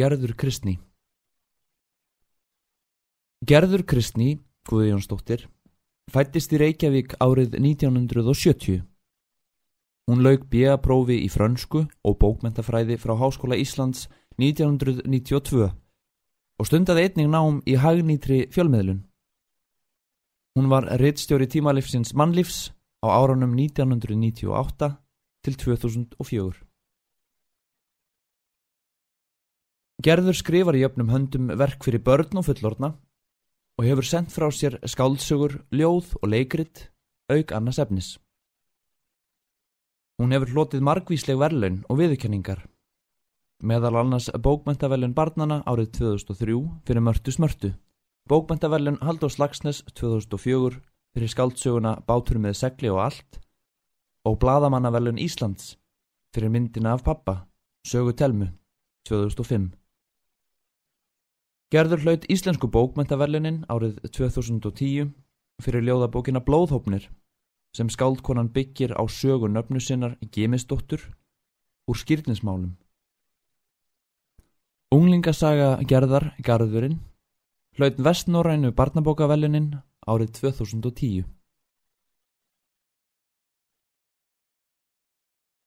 Gerður Kristný Gerður Kristný, Guðjónsdóttir, fættist í Reykjavík árið 1970. Hún lauk B.A.prófi í frönsku og bókmentafræði frá Háskóla Íslands 1992 og stundaði einning nám í hagnýtri fjölmiðlun. Hún var reittstjóri tímalifsins mannlifs á árunum 1998 til 2004. Gerður skrifar í öfnum höndum verk fyrir börn og fullorna og hefur sendt frá sér skáldsögur, ljóð og leikrit, auk annars efnis. Hún hefur hlotið margvísleg verlaun og viðurkenningar, meðal annars bókmentaverlun barnana árið 2003 fyrir Mörtu Smörtu, bókmentaverlun Halldórs Lagsnes 2004 fyrir skáldsöguna Bátur með segli og allt og Bladamannaverlun Íslands fyrir myndina af pappa, Sögu Telmu 2005. Gerður hlaut Íslensku bókmentaverlunin árið 2010 fyrir ljóðabókina Blóðhópnir sem skáldkonan byggir á sögu nöfnu sinnar Gemisdóttur úr skýrninsmálum. Unglingasaga Gerðar Garðurinn hlaut Vestnórænu barnabókaverlunin árið 2010.